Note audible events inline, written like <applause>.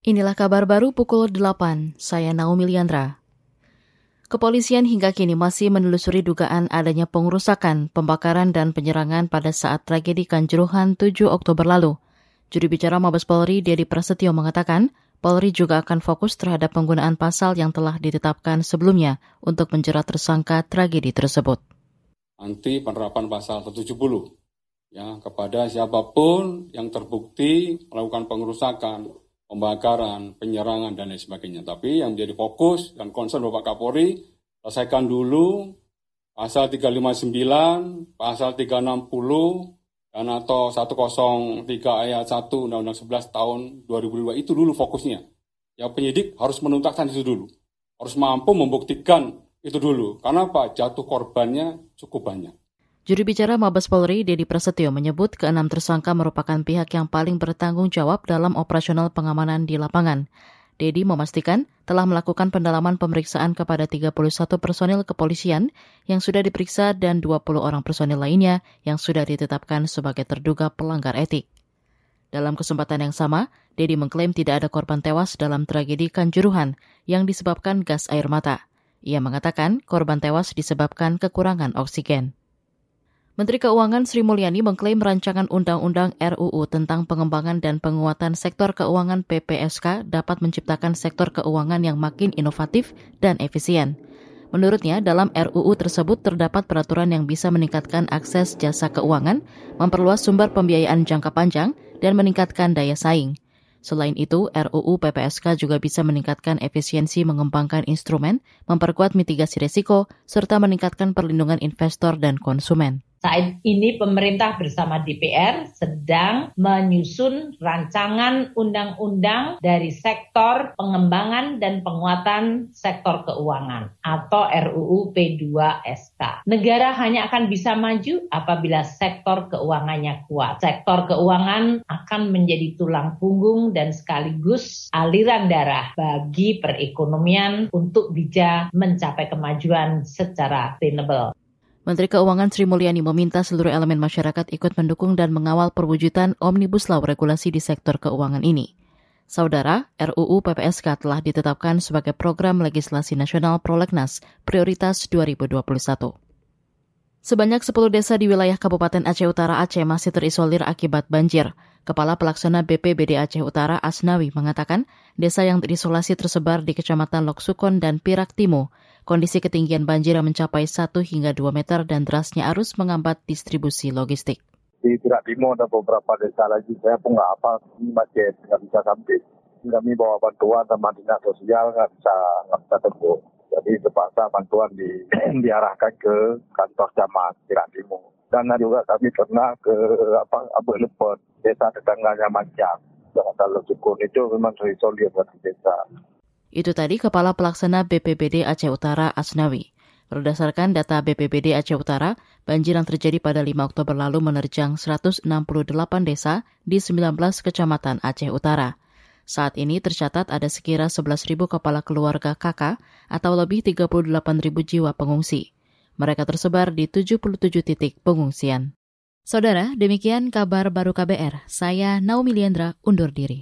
Inilah kabar baru pukul 8, saya Naomi Liandra. Kepolisian hingga kini masih menelusuri dugaan adanya pengerusakan, pembakaran, dan penyerangan pada saat tragedi Kanjuruhan 7 Oktober lalu. Juru bicara Mabes Polri, Dedi Prasetyo, mengatakan Polri juga akan fokus terhadap penggunaan pasal yang telah ditetapkan sebelumnya untuk menjerat tersangka tragedi tersebut. Nanti penerapan pasal 170 ya kepada siapa pun yang terbukti melakukan pengerusakan, pembakaran, penyerangan, dan lain sebagainya. Tapi yang menjadi fokus dan concern Bapak Kapolri, selesaikan dulu pasal 359, pasal 360, dan atau 103 ayat 1 Undang-Undang 11 tahun 2002 itu dulu fokusnya. Yang penyidik harus menuntaskan itu dulu. Harus mampu membuktikan itu dulu. Karena apa? Jatuh korbannya cukup banyak. Juru bicara Mabes Polri, Dedi Prasetyo, menyebut keenam tersangka merupakan pihak yang paling bertanggung jawab dalam operasional pengamanan di lapangan. Dedi memastikan telah melakukan pendalaman pemeriksaan kepada 31 personil kepolisian yang sudah diperiksa dan 20 orang personil lainnya yang sudah ditetapkan sebagai terduga pelanggar etik. Dalam kesempatan yang sama, Dedi mengklaim tidak ada korban tewas dalam tragedi Kanjuruhan yang disebabkan gas air mata. Ia mengatakan korban tewas disebabkan kekurangan oksigen. Menteri Keuangan Sri Mulyani mengklaim rancangan Undang-Undang RUU tentang pengembangan dan penguatan sektor keuangan PPSK dapat menciptakan sektor keuangan yang makin inovatif dan efisien. Menurutnya, dalam RUU tersebut terdapat peraturan yang bisa meningkatkan akses jasa keuangan, memperluas sumber pembiayaan jangka panjang, dan meningkatkan daya saing. Selain itu, RUU PPSK juga bisa meningkatkan efisiensi mengembangkan instrumen, memperkuat mitigasi risiko, serta meningkatkan perlindungan investor dan konsumen. Saat ini pemerintah bersama DPR sedang menyusun rancangan undang-undang dari sektor pengembangan dan penguatan sektor keuangan atau RUU P2SK. Negara hanya akan bisa maju apabila sektor keuangannya kuat. Sektor keuangan akan menjadi tulang punggung dan sekaligus aliran darah bagi perekonomian untuk bisa mencapai kemajuan secara sustainable. Menteri Keuangan Sri Mulyani meminta seluruh elemen masyarakat ikut mendukung dan mengawal perwujudan Omnibus Law regulasi di sektor keuangan ini. Saudara, RUU PPSK telah ditetapkan sebagai program legislasi nasional prolegnas prioritas 2021. Sebanyak 10 desa di wilayah Kabupaten Aceh Utara Aceh masih terisolir akibat banjir. Kepala Pelaksana BPBD Aceh Utara Asnawi mengatakan desa yang terisolasi tersebar di Kecamatan Loksukon dan Pirak Timo. Kondisi ketinggian banjir yang mencapai 1 hingga 2 meter dan derasnya arus mengambat distribusi logistik. Di Pirak Timo ada beberapa desa lagi, saya pun nggak apa, ini masih nggak bisa sampai. Kami bawa bantuan sama dinas sosial nggak bisa nggak bisa tembus. Jadi terpaksa bantuan di, <clears throat> diarahkan ke kantor camat Pirak Timo dan juga kami pernah ke apa Abu Lepot, desa tetangganya Mancang. Kalau Sukun itu memang terisolir buat desa. Itu tadi Kepala Pelaksana BPBD Aceh Utara Asnawi. Berdasarkan data BPBD Aceh Utara, banjir yang terjadi pada 5 Oktober lalu menerjang 168 desa di 19 kecamatan Aceh Utara. Saat ini tercatat ada sekira 11.000 kepala keluarga KK atau lebih 38.000 jiwa pengungsi. Mereka tersebar di 77 titik pengungsian. Saudara, demikian kabar baru KBR. Saya Naomi Liandra undur diri.